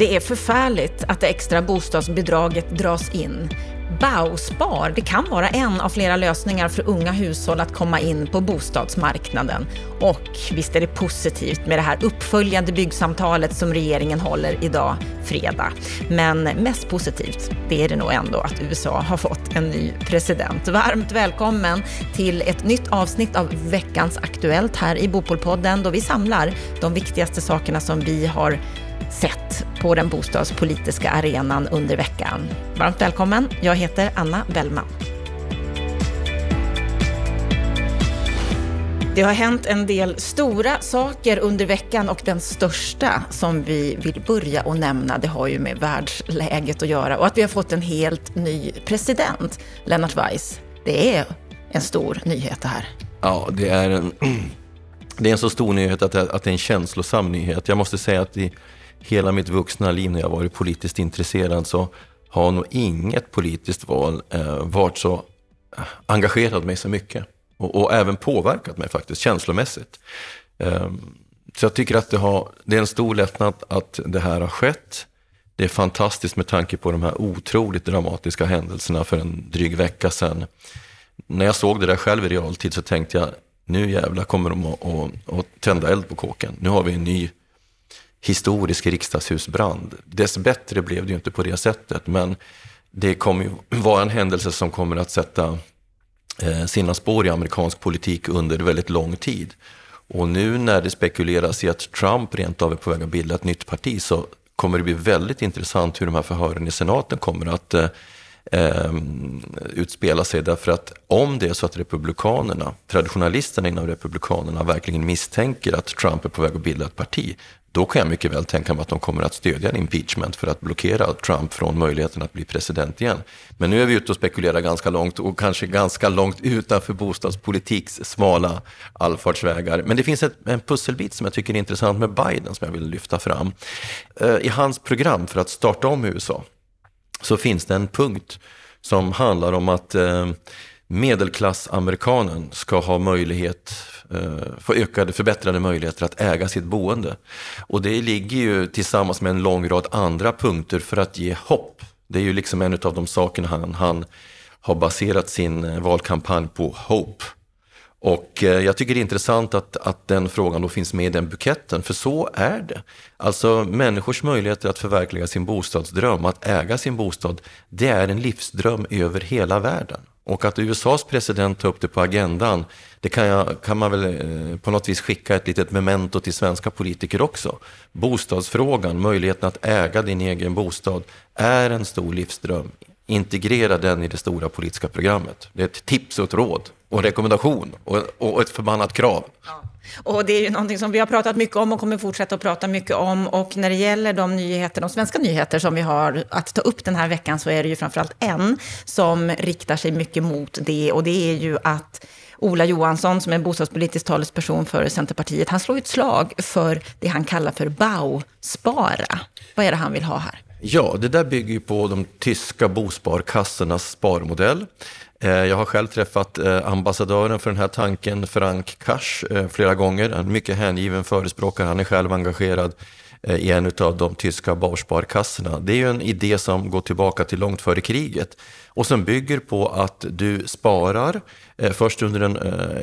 Det är förfärligt att det extra bostadsbidraget dras in. Bauspar, det kan vara en av flera lösningar för unga hushåll att komma in på bostadsmarknaden. Och visst är det positivt med det här uppföljande byggsamtalet som regeringen håller idag, fredag. Men mest positivt, det är det nog ändå att USA har fått en ny president. Varmt välkommen till ett nytt avsnitt av veckans Aktuellt här i Bopolpodden då vi samlar de viktigaste sakerna som vi har sett på den bostadspolitiska arenan under veckan. Varmt välkommen. Jag heter Anna Bellman. Det har hänt en del stora saker under veckan och den största som vi vill börja och nämna, det har ju med världsläget att göra och att vi har fått en helt ny president, Lennart Weiss. Det är en stor nyhet det här. Ja, det är en, det är en så stor nyhet att det, att det är en känslosam nyhet. Jag måste säga att i hela mitt vuxna liv när jag varit politiskt intresserad så har nog inget politiskt val eh, varit så eh, engagerat mig så mycket. Och, och, även påverkat mig faktiskt känslomässigt. Eh, så jag tycker att det, har, det är en stor lättnad att det här har skett. Det är fantastiskt med tanke på de här otroligt dramatiska händelserna för en dryg vecka sedan. När jag såg det där själv i realtid så tänkte jag, nu jävlar kommer de att, att, att tända eld på kåken. Nu har vi en ny historisk riksdagshusbrand. Dessbättre blev det ju inte på det sättet, men det kommer ju vara en händelse som kommer att sätta eh, sina spår i amerikansk politik under väldigt lång tid. Och nu när det spekuleras i att Trump rent av är på väg att bilda ett nytt parti så kommer det bli väldigt intressant hur de här förhören i senaten kommer att eh, eh utspela sig. Därför att om det är så att republikanerna, traditionalisterna inom republikanerna verkligen misstänker att Trump är på väg att bilda ett parti, då kan jag mycket väl tänka mig att de kommer att stödja en impeachment för att blockera Trump från möjligheten att bli president igen. Men nu är vi ute och spekulerar ganska långt och kanske ganska långt utanför bostadspolitiks smala allfartsvägar. Men det finns ett, en pusselbit som jag tycker är intressant med Biden som jag vill lyfta fram. Eh, I hans program för att starta om USA så finns det en punkt som handlar om att eh, medelklassamerikanen ska ha möjlighet, eh, få ökade förbättrade möjligheter att äga sitt boende. Och det ligger ju tillsammans med en lång rad andra punkter för att ge hopp. Det är ju liksom en av de sakerna han, han har baserat sin eh, valkampanj på, Hope. Och eh, jag tycker det är intressant att, att den frågan då finns med i den buketten, för så är det. Alltså människors möjligheter att förverkliga sin bostadsdröm, att äga sin bostad, det är en livsdröm över hela världen. Och att USAs president tar upp det på agendan, det kan, jag, kan man väl eh, på något vis skicka ett litet memento till svenska politiker också. Bostadsfrågan, möjligheten att äga din egen bostad, är en stor livsdröm. Integrera den i det stora politiska programmet. Det är ett tips och ett råd och en rekommendation och, och ett förbannat krav. Ja. Och det är ju någonting som vi har pratat mycket om och kommer fortsätta att prata mycket om. Och när det gäller de nyheter, de svenska nyheter som vi har att ta upp den här veckan så är det ju framförallt en som riktar sig mycket mot det. Och det är ju att Ola Johansson, som är bostadspolitisk talesperson för Centerpartiet, han slår ett slag för det han kallar för Bauspara. Vad är det han vill ha här? Ja, det där bygger ju på de tyska bosparkassornas sparmodell. Eh, jag har själv träffat eh, ambassadören för den här tanken, Frank Kars, eh, flera gånger. En mycket hängiven förespråkare. Han är själv engagerad i en av de tyska barsparkassorna. Det är ju en idé som går tillbaka till långt före kriget och som bygger på att du sparar först under en,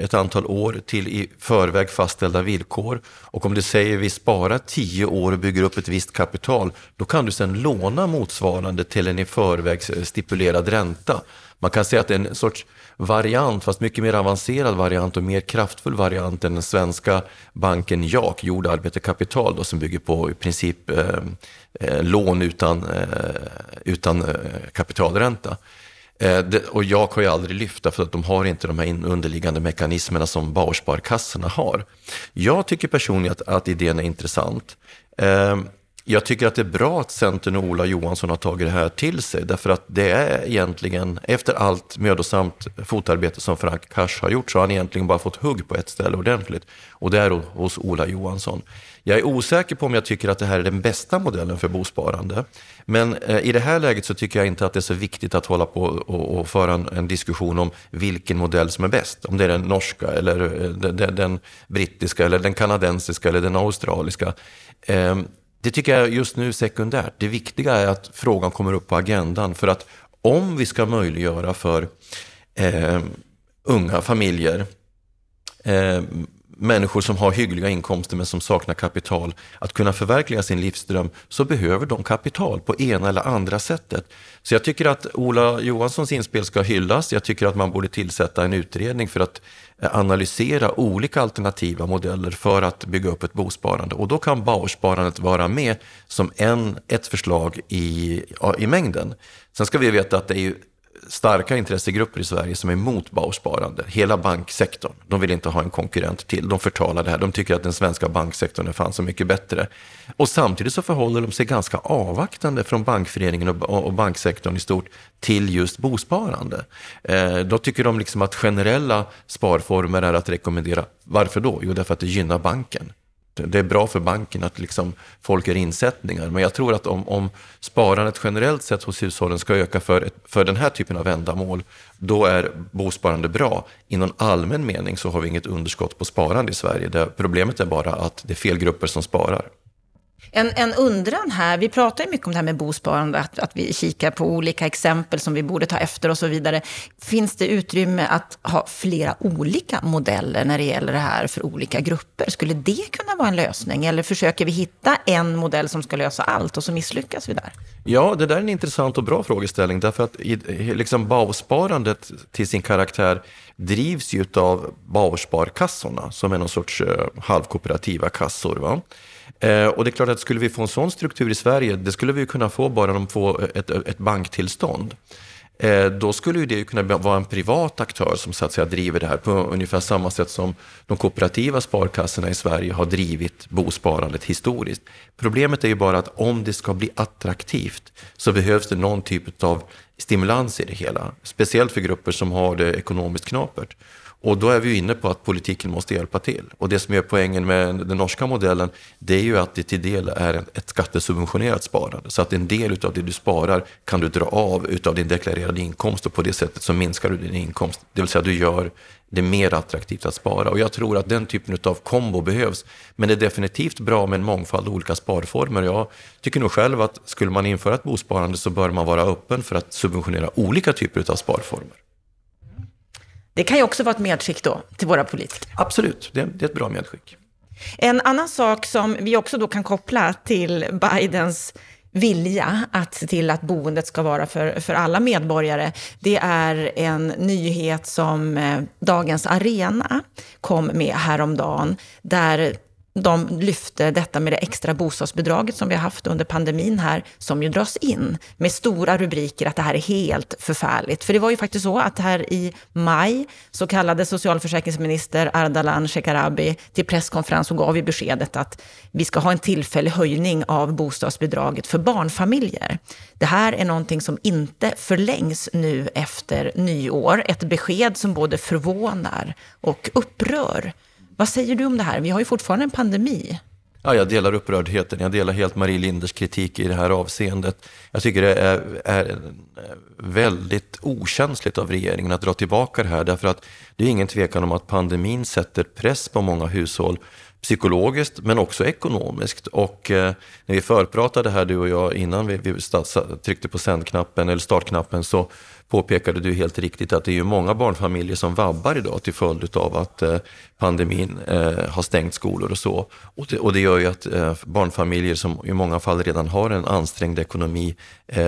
ett antal år till i förväg fastställda villkor. Och om du säger vi sparar tio år och bygger upp ett visst kapital, då kan du sedan låna motsvarande till en i förväg stipulerad ränta. Man kan säga att det är en sorts variant, fast mycket mer avancerad variant och mer kraftfull variant än den svenska banken JAK, Jord, arbete, kapital, då, som bygger på i princip eh, eh lån utan, eh, utan eh, kapitalränta. Eh, det, och JAK har ju aldrig lyft för att de har inte de här underliggande mekanismerna som Bausparkassorna har. Jag tycker personligen att, att idén är intressant. Eh, jag tycker att det är bra att Centern och Ola Johansson har tagit det här till sig. Därför att det är egentligen, efter allt mödosamt fotarbete som Frank Kars har gjort, så har han egentligen bara fått hugg på ett ställe ordentligt. Och det är hos Ola Johansson. Jag är osäker på om jag tycker att det här är den bästa modellen för bosparande. Men eh, i det här läget så tycker jag inte att det är så viktigt att hålla på och, och föra en, en, diskussion om vilken modell som är bäst. Om det är den norska eller eh, den, den brittiska eller den kanadensiska eller den australiska. Ehm, det tycker jag just nu är sekundärt. Det viktiga är att frågan kommer upp på agendan. För att om vi ska möjliggöra för eh, unga familjer eh, människor som har hyggliga inkomster men som saknar kapital att kunna förverkliga sin livsdröm så behöver de kapital på ena eller andra sättet. Så jag tycker att Ola Johanssons inspel ska hyllas. Jag tycker att man borde tillsätta en utredning för att eh, analysera olika alternativa modeller för att bygga upp ett bosparande. Och då kan Bauersparandet vara med som en, ett förslag i, i mängden. Sen ska vi veta att det är ju starka intressegrupper i Sverige som är emot bausparande. Hela banksektorn. De vill inte ha en konkurrent till. De förtalar det här. De tycker att den svenska banksektorn är fan så mycket bättre. Och samtidigt så förhåller de sig ganska avvaktande från bankföreningen och, och banksektorn i stort till just bosparande. Eh, då tycker de liksom att generella sparformer är att rekommendera. Varför då? Jo, därför att det gynnar banken det är bra för banken att liksom folk gör insättningar. Men jag tror att om, om sparandet generellt sett hos hushållen ska öka för, för den här typen av ändamål, då är bosparande bra. I någon allmän mening så har vi inget underskott på sparande i Sverige. Det, problemet är bara att det är fel grupper som sparar. En, en undran här, vi pratar ju mycket om det här med bosparande, att, att vi kikar på olika exempel som vi borde ta efter och så vidare. Finns det utrymme att ha flera olika modeller när det gäller det här för olika grupper? Skulle det kunna vara en lösning? Eller försöker vi hitta en modell som ska lösa allt och så misslyckas vi där? Ja, det där är en intressant och bra frågeställning, därför att liksom Bausparandet till sin karaktär drivs ju av Bausparkassorna, som är någon sorts eh, halvkooperativa kassor. Va? Eh, och det är klart att skulle vi få en sån struktur i Sverige, det skulle vi kunna få bara de får ett, ett banktillstånd. Eh, då skulle ju det kunna vara en privat aktör som så att säga driver det här på ungefär samma sätt som de kooperativa sparkassorna i Sverige har drivit bosparandet historiskt. Problemet är ju bara att om det ska bli attraktivt så behövs det någon typ av stimulans i det hela. Speciellt för grupper som har det ekonomiskt knapert. Och då är vi inne på att politiken måste hjälpa till. Och det som är poängen med den norska modellen, det är ju att det till del är ett skattesubventionerat sparande. Så att en del av det du sparar kan du dra av utav din deklarerade inkomst och på det sättet så minskar du din inkomst. Det vill säga du gör det mer attraktivt att spara. Och jag tror att den typen av kombo behövs. Men det är definitivt bra med en mångfald olika sparformer. Jag tycker nog själv att skulle man införa ett bosparande så bör man vara öppen för att subventionera olika typer av sparformer. Det kan ju också vara ett medskick då till våra politiker. Absolut, det, det är ett bra medskick. En annan sak som vi också då kan koppla till Bidens vilja att se till att boendet ska vara för, för alla medborgare, det är en nyhet som eh, Dagens Arena kom med häromdagen, där de lyfte detta med det extra bostadsbidraget som vi har haft under pandemin här, som ju dras in med stora rubriker att det här är helt förfärligt. För det var ju faktiskt så att här i maj så kallade socialförsäkringsminister Ardalan Shekarabi till presskonferens och gav ju beskedet att vi ska ha en tillfällig höjning av bostadsbidraget för barnfamiljer. Det här är någonting som inte förlängs nu efter nyår. Ett besked som både förvånar och upprör. Vad säger du om det här? Vi har ju fortfarande en pandemi. Ja, jag delar upprördheten. Jag delar helt Marie Linders kritik i det här avseendet. Jag tycker det är, är, väldigt okänsligt av regeringen att dra tillbaka det här. Därför att det är ingen tvekan om att pandemin sätter press på många hushåll psykologiskt men också ekonomiskt. Och eh, när vi förpratade här du och jag innan vi, vi tryckte på sändknappen eller startknappen så påpekade du helt riktigt att det är ju många barnfamiljer som vabbar idag till följd av att eh, pandemin eh, har stängt skolor och så. Och det, och det gör ju att eh, barnfamiljer som i många fall redan har en ansträngd ekonomi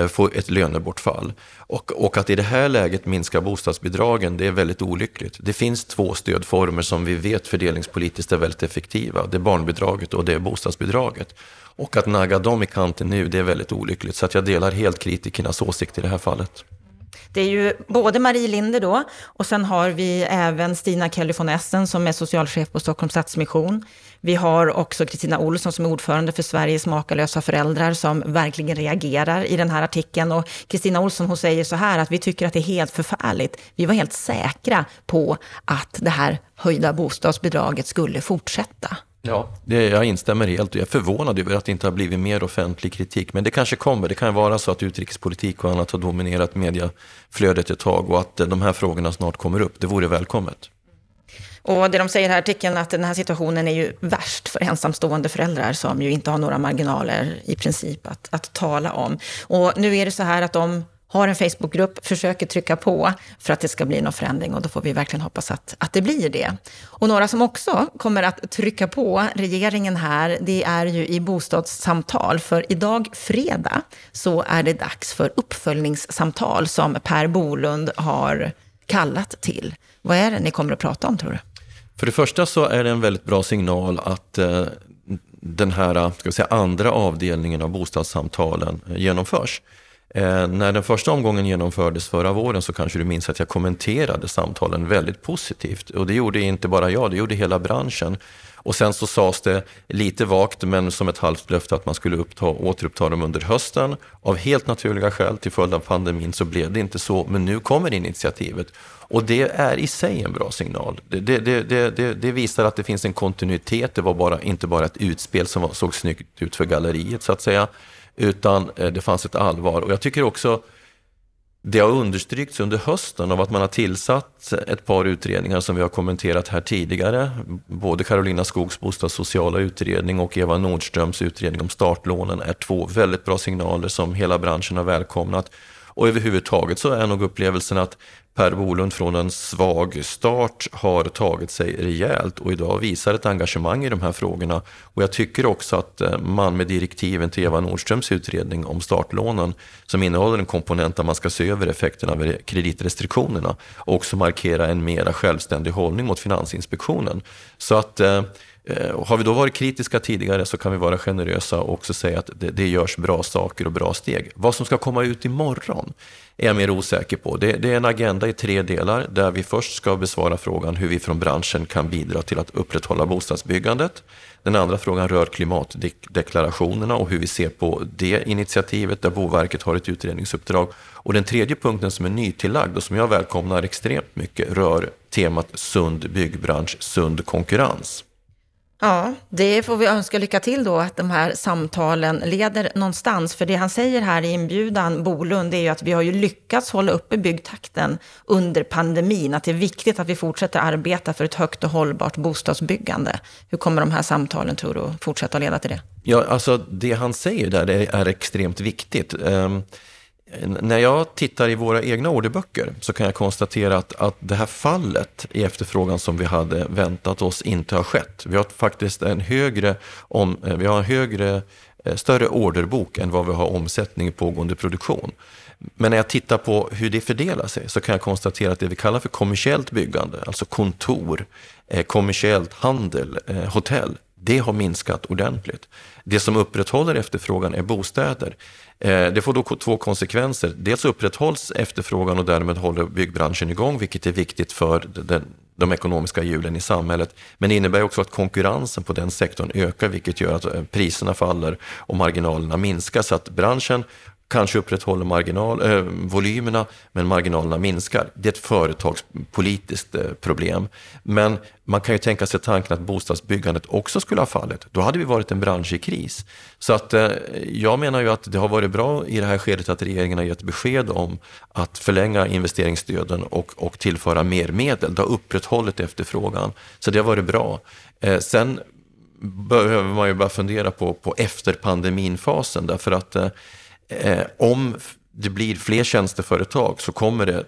får ett lönebortfall. Och, och att i det här läget minska bostadsbidragen, det är väldigt olyckligt. Det finns två stödformer som vi vet fördelningspolitiskt är väldigt effektiva. Det är barnbidraget och det är bostadsbidraget. Och att nagga dem i kanten nu, det är väldigt olyckligt. Så att jag delar helt kritikernas åsikt i det här fallet. Det är ju både Marie Linder då, och sen har vi även Stina Kelly von Essen som är socialchef på Stockholms Stadsmission. Vi har också Kristina Olsson som är ordförande för Sveriges makalösa föräldrar som verkligen reagerar i den här artikeln. Och Kristina Olsson hon säger så här att vi tycker att det är helt förfärligt. Vi var helt säkra på att det här höjda bostadsbidraget skulle fortsätta. Ja, det, jag instämmer helt och jag är förvånad över att det inte har blivit mer offentlig kritik. Men det kanske kommer. Det kan vara så att utrikespolitik och annat har dominerat mediaflödet ett tag och att de här frågorna snart kommer upp. Det vore välkommet. Och det de säger här i artikeln att den här situationen är ju värst för ensamstående föräldrar som ju inte har några marginaler i princip att, att tala om. Och nu är det så här att de har en Facebookgrupp, försöker trycka på för att det ska bli någon förändring och då får vi verkligen hoppas att, att det blir det. Och några som också kommer att trycka på regeringen här, det är ju i bostadssamtal. För idag, fredag, så är det dags för uppföljningssamtal som Per Bolund har kallat till. Vad är det ni kommer att prata om tror du? För det första så är det en väldigt bra signal att eh, den här ska säga, andra avdelningen av bostadssamtalen eh, genomförs. Eh, när den första omgången genomfördes förra våren så kanske du minns att jag kommenterade samtalen väldigt positivt. Och det gjorde inte bara jag, det gjorde hela branschen. Och sen så sades det lite vagt, men som ett halvt löfte att man skulle uppta, återuppta dem under hösten. Av helt naturliga skäl, till följd av pandemin, så blev det inte så. Men nu kommer initiativet. Och det är i sig en bra signal. Det, det, det, det, visar att det finns en kontinuitet. Det var bara, inte bara ett utspel som såg snyggt ut för galleriet, så att säga utan eh, det fanns ett allvar. Och jag tycker också det har understrykts under hösten av att man har tillsatt ett par utredningar som vi har kommenterat här tidigare. Både Carolina Skogs bostadssociala utredning och Eva Nordströms utredning om startlånen är två väldigt bra signaler som hela branschen har välkomnat. Och överhuvudtaget så är nog upplevelsen att Per Bolund från en svag start har tagit sig rejält och idag visar ett engagemang i de här frågorna. Och jag tycker också att eh, man med direktiven till Eva Nordströms utredning om startlånen, som innehåller en komponent där man ska se över effekterna av kreditrestriktionerna, också markera en mera självständig hållning mot Finansinspektionen. Så att eh, Eh, och har vi då varit kritiska tidigare så kan vi vara generösa och också säga att det, det görs bra saker och bra steg. Vad som ska komma ut imorgon är jag mer osäker på. Det, det, är en agenda i tre delar där vi först ska besvara frågan hur vi från branschen kan bidra till att upprätthålla bostadsbyggandet. Den andra frågan rör klimatdeklarationerna och hur vi ser på det initiativet där Boverket har ett utredningsuppdrag. Och den tredje punkten som är nytillagd och som jag välkomnar extremt mycket rör temat sund byggbransch, sund konkurrens. Ja, det får vi önska lycka till då, att de här samtalen leder någonstans. För det han säger här i inbjudan, Bolund, är ju att vi har ju lyckats hålla uppe byggtakten under pandemin. Att det är viktigt att vi fortsätter arbeta för ett högt och hållbart bostadsbyggande. Hur kommer de här samtalen, tror du, fortsätta leda till det? Ja, alltså det han säger där är, är extremt viktigt. Um, när jag tittar i våra egna orderböcker så kan jag konstatera att, att det här fallet i efterfrågan som vi hade väntat oss inte har skett. Vi har faktiskt en högre, om, eh, vi har en högre, eh, större orderbok än vad vi har omsättning i pågående produktion. Men när jag tittar på hur det fördelar sig så kan jag konstatera att det vi kallar för kommersiellt byggande, alltså kontor, eh, kommersiellt handel, hotell, det har minskat ordentligt. Det som upprätthåller efterfrågan är bostäder. Eh, det får då två konsekvenser. Dels upprätthålls efterfrågan och därmed håller byggbranschen igång, vilket är viktigt för den, de ekonomiska hjulen i samhället. Men det innebär också att konkurrensen på den sektorn ökar, vilket gör att eh, priserna faller och marginalerna minskar. Så att branschen kanske upprätthåller marginal, eh, volymerna, men marginalerna minskar. Det är ett företagspolitiskt eh, problem. Men man kan ju tänka sig tanken att bostadsbyggandet också skulle ha fallit. Då hade vi varit en bransch i kris. Så att eh, jag menar ju att det har varit bra i det här skedet att regeringen har gett besked om att förlänga investeringsstöden och, och tillföra mer medel. Det har upprätthållit efterfrågan. Så det har varit bra. Eh, sen behöver man ju bara fundera på, på efter pandeminfasen därför att eh, eh, om det blir fler tjänsteföretag så kommer det,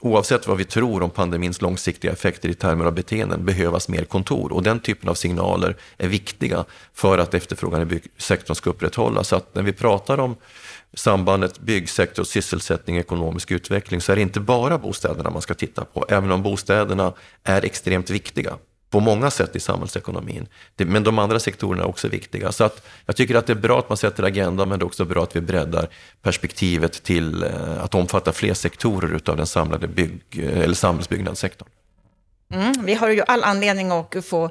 oavsett vad vi tror om pandemins långsiktiga effekter i termer av beteenden, behövas mer kontor. Och den typen av signaler är viktiga för att efterfrågan i byggsektorn ska upprätthållas. Så att när vi pratar om sambandet byggsektor, sysselsättning, ekonomisk utveckling så är det inte bara bostäderna man ska titta på, även om bostäderna är extremt viktiga på många sätt i samhällsekonomin. Det, men de andra sektorerna är också viktiga. Så att jag tycker att det är bra att man sätter agendan, men det är också bra att vi breddar perspektivet till eh, att omfatta fler sektorer utav den samlade bygg, eller samhällsbyggnadssektorn. Mm, vi har ju all anledning att få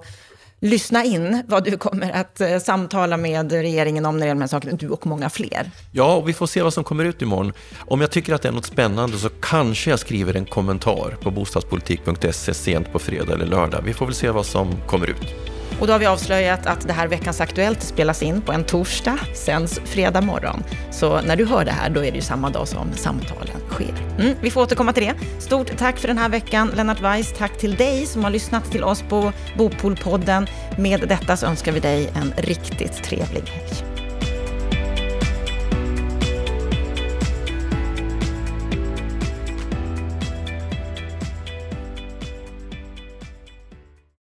lyssna in vad du kommer att eh, samtala med regeringen om när det gäller de här sakerna, du och många fler. Ja, och vi får se vad som kommer ut imorgon. Om jag tycker att det är något spännande så kanske jag skriver en kommentar på bostadspolitik.se sent på fredag eller lördag. Vi får väl se vad som kommer ut. Och då har vi avslöjat att det här Veckans Aktuellt spelas in på en torsdag, sänds fredag morgon. Så när du hör det här, då är det ju samma dag som samtalen sker. Mm, vi får återkomma till det. Stort tack för den här veckan, Lennart Weiss. Tack till dig som har lyssnat till oss på Bopolpodden. Med detta så önskar vi dig en riktigt trevlig helg.